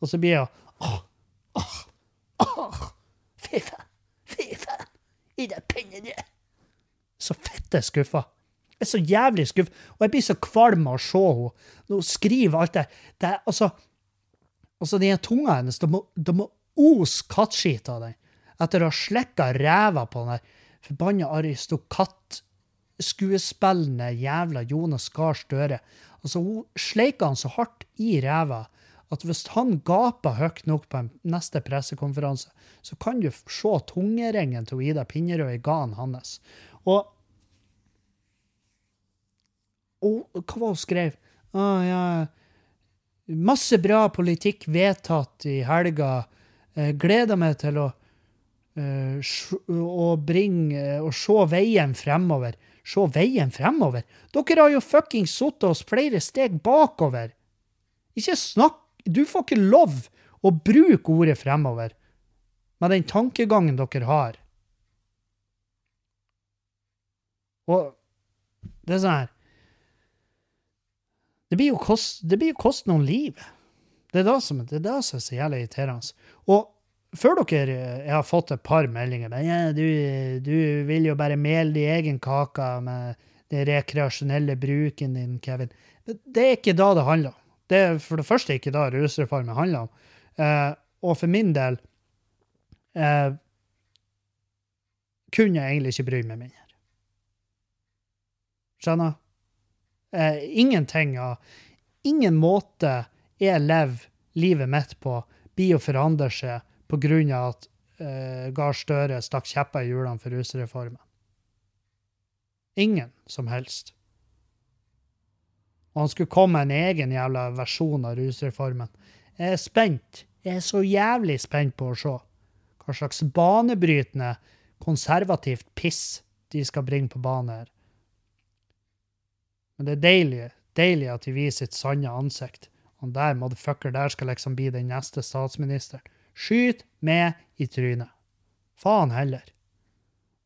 Og så blir jeg åh, åh, åh, Fy faen, fy faen. Ida Pinnerød. Så fette skuffa. Jeg er så jævlig skuffa. Og jeg blir så kvalm av å se henne. Nå skriver alt det. der. er, altså, Altså, de tunga hennes, det må, det må os kattskit av den. Etter å ha slikka ræva på den der forbanna aristokrattskuespillende jævla Jonas Gahr Støre. Altså, hun sleika han så hardt i ræva at hvis han gaper høyt nok på en neste pressekonferanse, så kan du se tungeringen til Ida Pinnerød i ganen hans. Og, og hva var hun skrev? Ah, ja, masse bra politikk vedtatt i helga. Eh, gleder meg til å, uh, å bringe Å se veien fremover. Se veien fremover? Dere har jo fuckings satt oss flere steg bakover. Ikke snakk Du får ikke lov å bruke ordet fremover med den tankegangen dere har. Og det er sånn her Det blir jo kost, det blir kost noen liv. Det er det som, det er, det som er så jævlig irriterende. Og før dere Jeg har fått et par meldinger. Men ja, du, du vil jo bare mele din egen kake med den rekreasjonelle bruken din, Kevin. Det er ikke da det handler om. Det er for det første ikke da rusreformen handler om. Eh, og for min del eh, kunne jeg egentlig ikke bry meg mindre. Skjønner? Eh, ingenting av Ingen måte jeg lever livet mitt på, blir å forandre seg av at eh, Gahr Støre stakk kjepper i hjulene for rusreformen. Ingen som helst. Og han skulle komme med en egen jævla versjon av rusreformen. Jeg er spent. Jeg er så jævlig spent på å se hva slags banebrytende, konservativt piss de skal bringe på banen her. Men det er deilig, deilig at de viser sitt sanne ansikt. Han der motherfucker der skal liksom bli den neste statsministeren. Skyt med i trynet. Faen heller.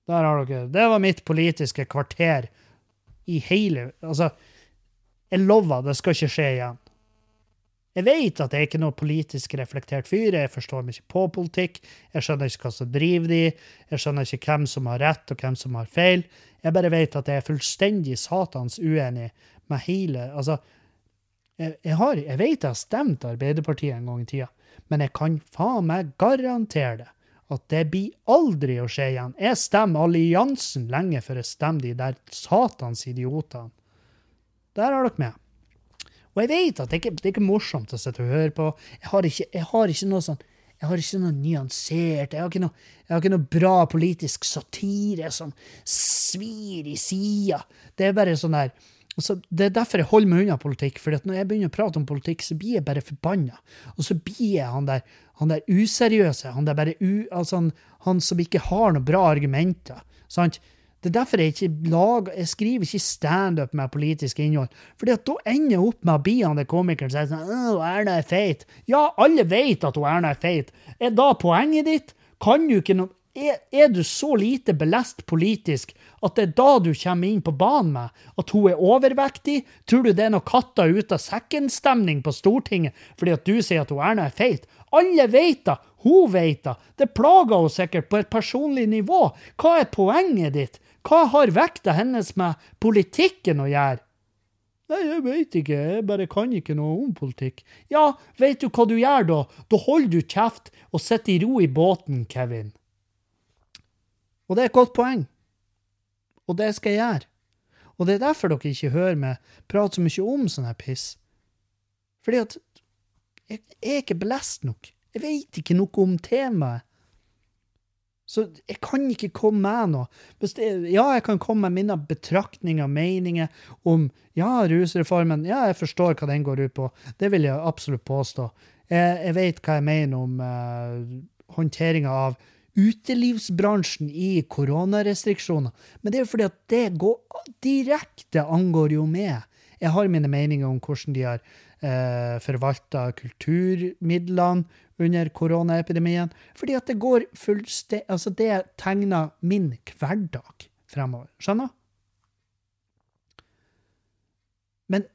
Der har dere Det var mitt politiske kvarter i hele Altså, jeg lover, det skal ikke skje igjen. Jeg vet at jeg er ikke noe politisk reflektert fyr, jeg forstår meg ikke på politikk, jeg skjønner ikke hva som driver de, jeg skjønner ikke hvem som har rett og hvem som har feil. Jeg bare vet at jeg er fullstendig satans uenig med hele Altså, jeg, har, jeg vet jeg har stemt Arbeiderpartiet en gang i tida, men jeg kan faen meg garantere det. At det blir aldri å skje igjen. Jeg stemmer alliansen lenge før jeg stemmer de der satans idiotene. Der har dere med. Og jeg vet at det ikke det er ikke morsomt å sitte og høre på. Jeg har ikke, jeg har ikke noe sånn jeg har ikke noe nyansert, jeg har ikke noe, har ikke noe bra politisk satire som svir i sida. Det er bare sånn der altså, Det er derfor jeg holder meg unna politikk, for når jeg begynner å prate om politikk, så blir jeg bare forbanna. Og så blir jeg han der, han der useriøse, han der u, altså han, han som ikke har noen bra argumenter. sant? Det er derfor jeg ikke lager, jeg skriver ikke standup med politisk innhold. Fordi at da ender jeg opp med å bli han der komikeren som sier sånn 'Erna er feit'. Ja, alle vet at hun Erna er feit. Er da poenget ditt? Kan du ikke noe er, du så lite belest politisk at det er da du kommer inn på banen med at hun er overvektig? Tror du det er noe katta ut av sekken-stemning på Stortinget fordi at du sier at hun Erna er feit? Alle vet det! hun vet det! Det plager henne sikkert på et personlig nivå. Hva er poenget ditt? Hva har vekta hennes med politikken å gjøre? Nei, jeg veit ikke, jeg bare kan ikke noe om politikk. Ja, veit du hva du gjør da? Da holder du kjeft og sitter i ro i båten, Kevin. Og det er et godt poeng. Og det skal jeg gjøre. Og det er derfor dere ikke hører meg prate så mye om sånn her piss. Fordi at jeg er ikke belest nok. Jeg veit ikke noe om temaet. Så jeg kan ikke komme med noe. Ja, jeg kan komme med mine betraktninger, meninger om ja, rusreformen. Ja, jeg forstår hva den går ut på. Det vil jeg absolutt påstå. Jeg, jeg vet hva jeg mener om eh, håndteringa av utelivsbransjen i koronarestriksjoner. Men det er jo fordi at det går direkte angår jo meg. Jeg har mine meninger om hvordan de har eh, forvalta kulturmidlene under koronaepidemien. Fordi at det går fullstendig Altså, det tegner min hverdag fremover. Skjønner? Men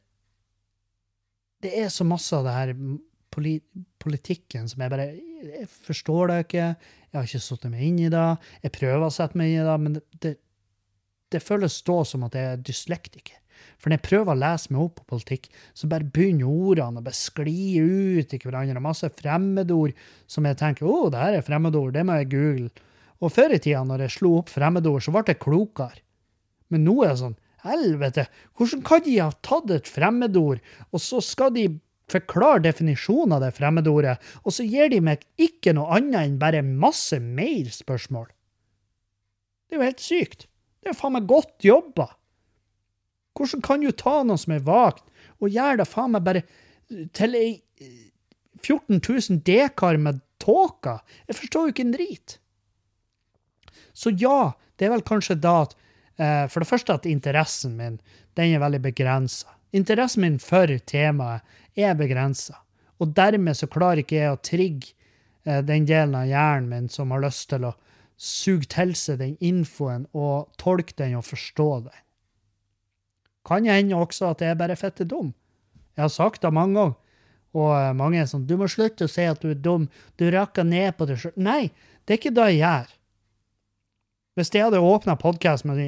det er så masse av det her politikken som jeg bare Jeg forstår det ikke. Jeg har ikke satt meg inn i det. Jeg prøver å sette meg inn i det, men det, det, det føles da som at jeg er dyslektiker. For når jeg prøver å lese meg opp på politikk, så bare begynner ordene å bare skli ut i hverandre. Masse fremmedord som jeg tenker å, det her er fremmedord, det må jeg google. Og før i tida, når jeg slo opp fremmedord, så ble jeg klokere. Men nå er det sånn, helvete, hvordan kan de ha tatt et fremmedord, og så skal de forklare definisjonen av det fremmedordet, og så gir de meg ikke noe annet enn bare masse mer spørsmål? Det er jo helt sykt. Det er jo faen meg godt jobba. Hvordan kan du ta noe som er vagt, og gjøre det faen meg bare til ei 14 000 dekar med tåke? Jeg forstår jo ikke en drit. Så ja, det er vel kanskje da at eh, For det første at interessen min den er veldig begrensa. Interessen min for temaet er begrensa. Og dermed så klarer ikke jeg å trigge eh, den delen av hjernen min som har lyst til å suge til seg den infoen og tolke den og forstå den. Kan hende også at jeg er bare fitte dum. Jeg har sagt det mange ganger. Og eh, mange er sånn 'Du må slutte å si at du er dum. Du rakker ned på deg sjøl.' Nei, det er ikke det jeg gjør. Hvis jeg hadde åpna podkast med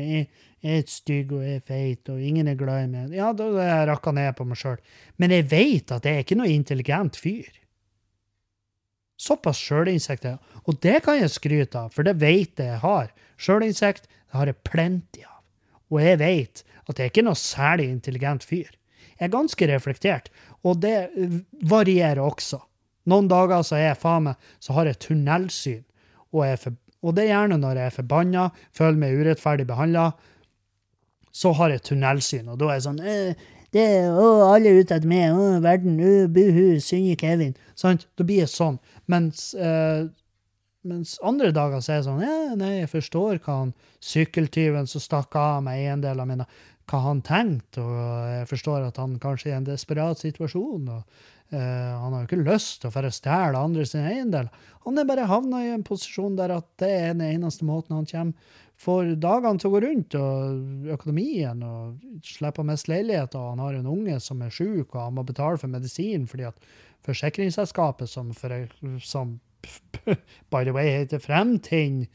jeg, jeg er stygg og jeg er feit og ingen er glad i meg, ja, da hadde jeg ned på meg sjøl. Men jeg vet at jeg er ikke noe intelligent fyr. Såpass sjølinnsikt er Og det kan jeg skryte av, for det veit jeg jeg har. Sjølinnsikt har jeg plenty av. Og jeg vet at jeg er ikke noe særlig intelligent fyr. Jeg er ganske reflektert, og det varierer også. Noen dager så er jeg faen meg, så har jeg tunnelsyn, og, jeg for, og det er gjerne når jeg er forbanna, føler meg urettferdig behandla, så har jeg tunnelsyn, og da er jeg sånn eh, det, å, alle er ute etter meg, å, verden, å, buhu, synge Kevin. Sant? Da blir jeg sånn. Mens, eh, mens andre dager så er jeg sånn ja, nei, jeg forstår hva han sykkeltyven som stakk av meg eiendelene mine, hva han tenkte, og jeg forstår at han kanskje er i en desperat situasjon. og Uh, han har jo ikke lyst til å få stjele andre sin eiendel. Han er bare havna i en posisjon der at det er den eneste måten han kommer får dagene til å gå rundt, og økonomien, og slipper å miste leilighet, og han har en unge som er sjuk, og han må betale for medisin fordi at forsikringsselskapet, som, for, som by the way heter Fremtind,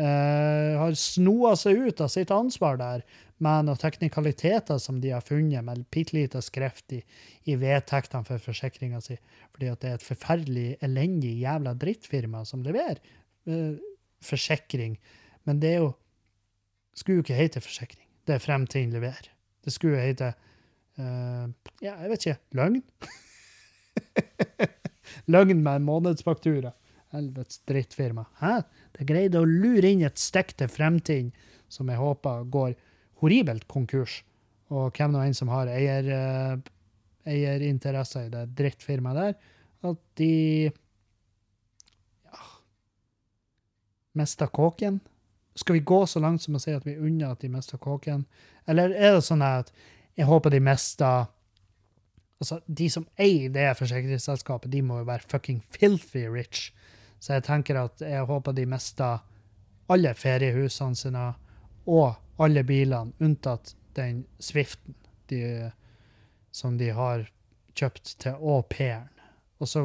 uh, har snoa seg ut av sitt ansvar der med noen teknikaliteter som de har funnet med bitte lite skrift i, i vedtektene for forsikringa si, fordi at det er et forferdelig elendig jævla drittfirma som leverer uh, forsikring. Men det er jo skulle jo ikke hete forsikring. Det er Fremtiden leverer. Det skulle jo hete uh, Ja, jeg vet ikke. Løgn? Løgn med en månedsfaktura. Helvetes drittfirma. Hæ? Det greide å lure inn et stikk til Fremtiden som jeg håper går horribelt konkurs. Og hvem nå enn som har eier, uh, eierinteresser i det drittfirmaet der, at de ja, mista kåken. Skal vi gå så langt som å si at vi unner at de mister kåken? Eller er det sånn at jeg håper de mister Altså, de som eier det forsikringsselskapet, de må jo være fucking filthy rich. Så jeg tenker at jeg håper de mister alle feriehusene sine og alle bilene, unntatt den Swiften de, som de har kjøpt til au pairen. Og så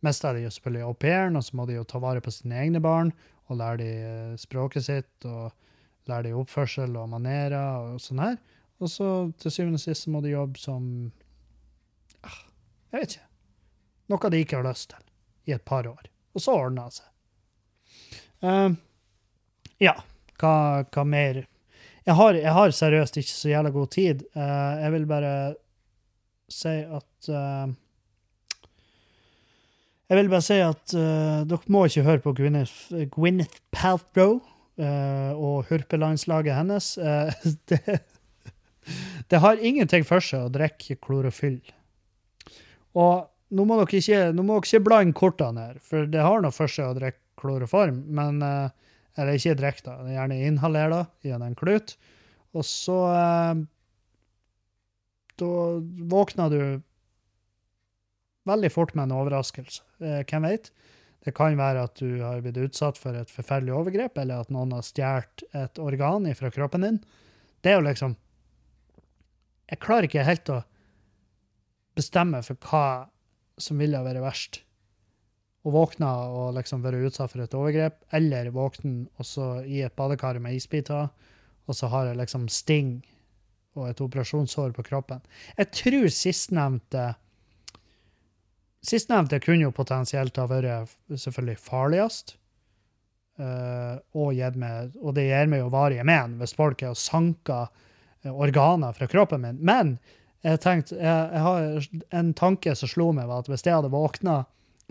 mister de jo selvfølgelig au pairen, og så må de jo ta vare på sine egne barn og lære de eh, språket sitt og lære de oppførsel og manerer og sånn her. Og så til syvende og sist må de jobbe som ah, Jeg vet ikke. Noe de ikke har lyst til i et par år. Og så ordner det seg. Uh, ja, hva, hva mer? Jeg har, jeg har, seriøst ikke så jævla god tid. Uh, jeg vil bare si at uh, Jeg vil bare si at uh, dere må ikke høre på Gwyneth, Gwyneth Paltrow og hurpelandslaget hennes. det, det har ingenting for seg å drikke klorofyll. Og nå må dere ikke, nå ikke blande kortene her, for det har noe for seg å drikke kloroform, men eller ikke drikk, da. Gjerne inhaler det gjennom en klut. Og så Da våkner du veldig fort med en overraskelse. Eh, hvem vet? Det kan være at du har blitt utsatt for et forferdelig overgrep, eller at noen har stjålet et organ fra kroppen din. Det er jo liksom Jeg klarer ikke helt å bestemme for hva som ville vært verst Å våkne og liksom være utsatt for et overgrep, eller våkne og så i et badekar med isbiter, og så har jeg liksom sting og et operasjonssår på kroppen. Jeg tror sistnevnte Sistnevnte kunne jo potensielt ha vært selvfølgelig farligst. Uh, og, meg, og, det gir meg jo varige men hvis folk er og sanker uh, organer fra kroppen min. Men jeg tenkte, jeg, jeg har en tanke som slo meg, var at hvis jeg hadde våkna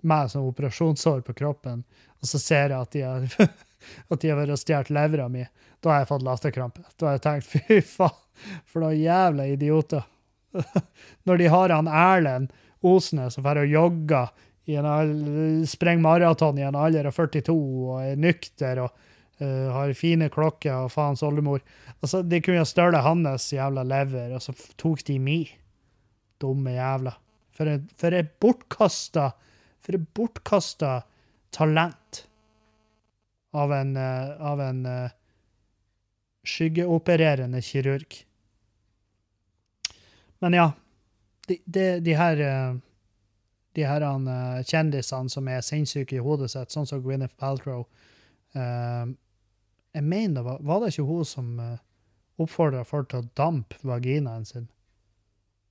med sånn operasjonssår på kroppen, og så ser jeg at de har, at de vært og stjålet levra mi, da har jeg fått latterkrampe. Da har jeg tenkt fy faen, for noen jævla idioter. Når de har han Erlend Osnes og drar og jogger, sprenger maraton i en alder av 42 og er nykter og uh, har fine klokker og faens oldemor. Altså, de kunne ha stjålet hans jævla lever, og så tok de mi. Dumme jævla. For et, for et bortkasta For et bortkasta talent av en, uh, av en uh, skyggeopererende kirurg. Men ja, de, de, her de her uh, kjendisene som er sinnssyke i hodet sitt, sånn som Gwyneth Paltrow uh, Jeg mener var, det ikke hun som eh, oppfordra folk til å dampe vaginaen sin?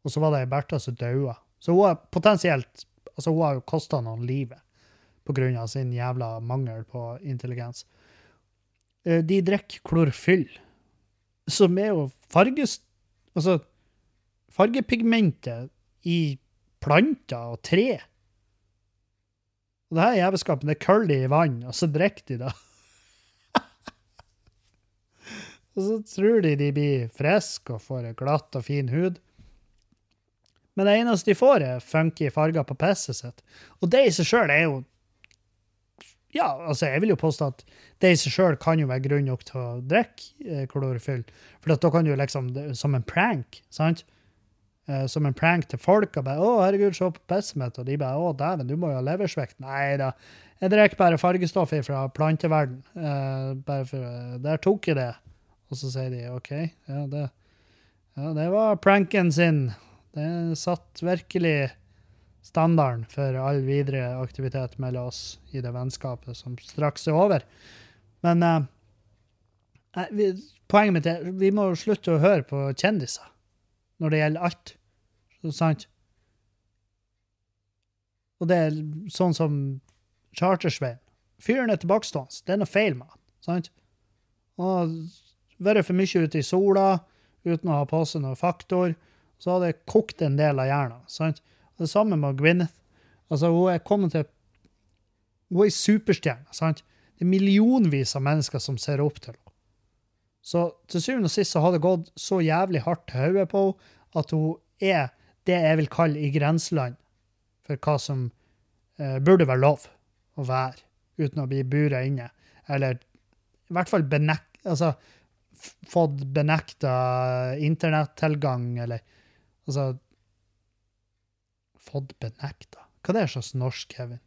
Og så var det ei Bertha som daua. Så hun har potensielt altså Hun har jo kosta noen livet pga. sin jævla mangel på intelligens. De drikker klorfyll, som er jo farges... Altså, fargepigmentet i planter og tre. Og det her jævelskapet er curly i vann, og så drikker de det. og så tror de de blir friske og får glatt og fin hud. Men det eneste de får, er funky farger på pisset sitt. Og det i seg sjøl er jo Ja, altså, jeg vil jo påstå at det i seg sjøl kan jo være grunn nok til å drikke eh, klorofyll. For da kan du liksom Som en prank, sant? Uh, som en prank til folk. og bare 'Å, herregud, se på pisset mitt.' Og de bare 'Å, dæven, du må jo ha leversvikt'. Nei da. Jeg drikker bare fargestoff fra planteverden. Eh, bare for, uh, der tok jeg det. Og så sier de OK, ja, det, ja, det var pranken sin. Det satt virkelig standarden for all videre aktivitet mellom oss i det vennskapet som straks er over. Men eh, vi, poenget mitt er vi må slutte å høre på kjendiser når det gjelder alt. Sant? Og det er sånn som Chartersveien. Fyren er tilbakestående. Det er noe feil med han. sant? Og vært for mye ute i sola uten å ha på seg noen faktor, så har det kokt en del av hjernen. sant? Det samme med Gwyneth. Altså, hun er kommet til Hun er superstjerne. sant? Det er millionvis av mennesker som ser opp til henne. Så til syvende og sist så har det gått så jævlig hardt til hodet på henne at hun er det jeg vil kalle i grenseland for hva som eh, burde være lov å være, uten å bli bura inne. Eller i hvert fall benek, altså, fått benekta internettilgang, eller altså Fått benekta? Hva er det slags norsk, Kevin?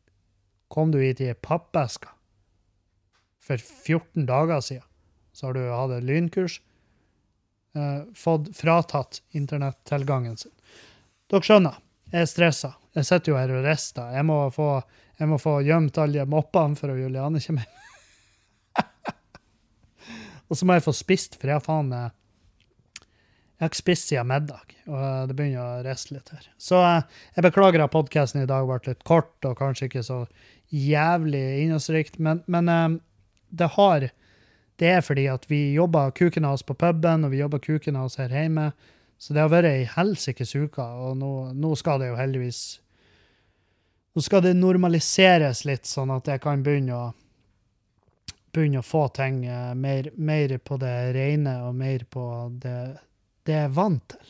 Kom du hit i ei pappeske for 14 dager siden? Så har du hatt et lynkurs, eh, fått fratatt internettilgangen sin. Dere skjønner, jeg er stressa. Jeg sitter jo her og rister. Jeg må få, jeg må få gjemt alle moppene for at Juliane kommer hjem. og så må jeg få spist, for jeg har faen jeg har ikke spist siden middag, og det begynner å riste litt her. Så eh, jeg beklager at podkasten i dag ble litt kort og kanskje ikke så jævlig innholdsrikt, men, men eh, det har det er fordi at vi jobber kuken av oss på puben, og vi jobber kuken av oss her hjemme. Så det har vært ei helsikes uke, og nå, nå, skal det jo heldigvis Nå skal det normaliseres litt, sånn at jeg kan begynne å begynne å få ting eh, mer, mer på det rene og mer på det, det jeg er vant til,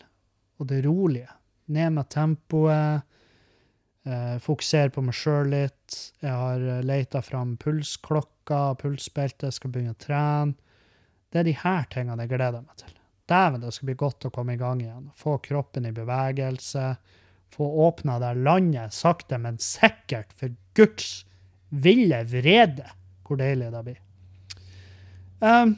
og det rolige. Ned med tempoet. Eh, fokusere på meg sjøl litt. Jeg har eh, leita fram pulsklokka, pulsbelte, skal begynne å trene. Det er de her tingene jeg gleder meg til. Dæven, det skal bli godt å komme i gang igjen. Få kroppen i bevegelse. Få åpna det landet sakte, men sikkert, for Guds ville vrede. Hvor deilig det blir. Um,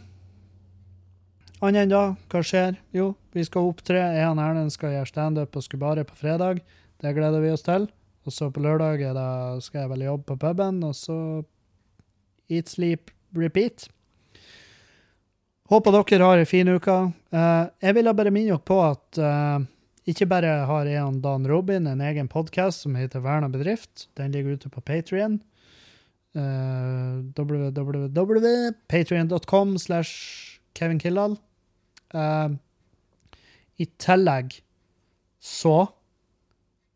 Annet enn da, hva skjer? Jo, vi skal opptre. Jeg og Erlend skal gjøre standup og Skubare på fredag. Det gleder vi oss til. Og så på lørdag da skal jeg vel jobbe på puben, og så eat, sleep, repeat. Håper dere har ei en fin uke. Eh, jeg ville bare minne dere på at eh, ikke bare har jeg og Dan Robin en egen podkast som heter Verna bedrift. Den ligger ute på Patrion. Uh, www.patrion.com slash Kevin Kildahl. Uh, I tillegg så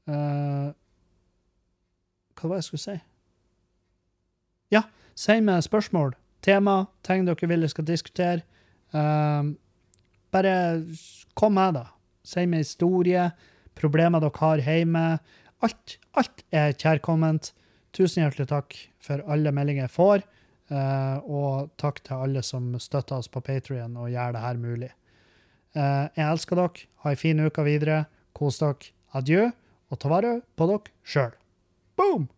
uh, Hva var det jeg skulle si? Ja, send meg spørsmål, tema, ting dere vil jeg skal diskutere. Uh, bare kom med, da. Send meg historie, problemer dere har hjemme. Alt, alt er kjærkomment. Tusen hjertelig takk for alle meldinger jeg får. Uh, og takk til alle som støtter oss på Patrion og gjør det her mulig. Uh, jeg elsker dere. Ha ei en fin uke videre. Kos dere. Adjø, og ta vare på dere sjøl. Boom!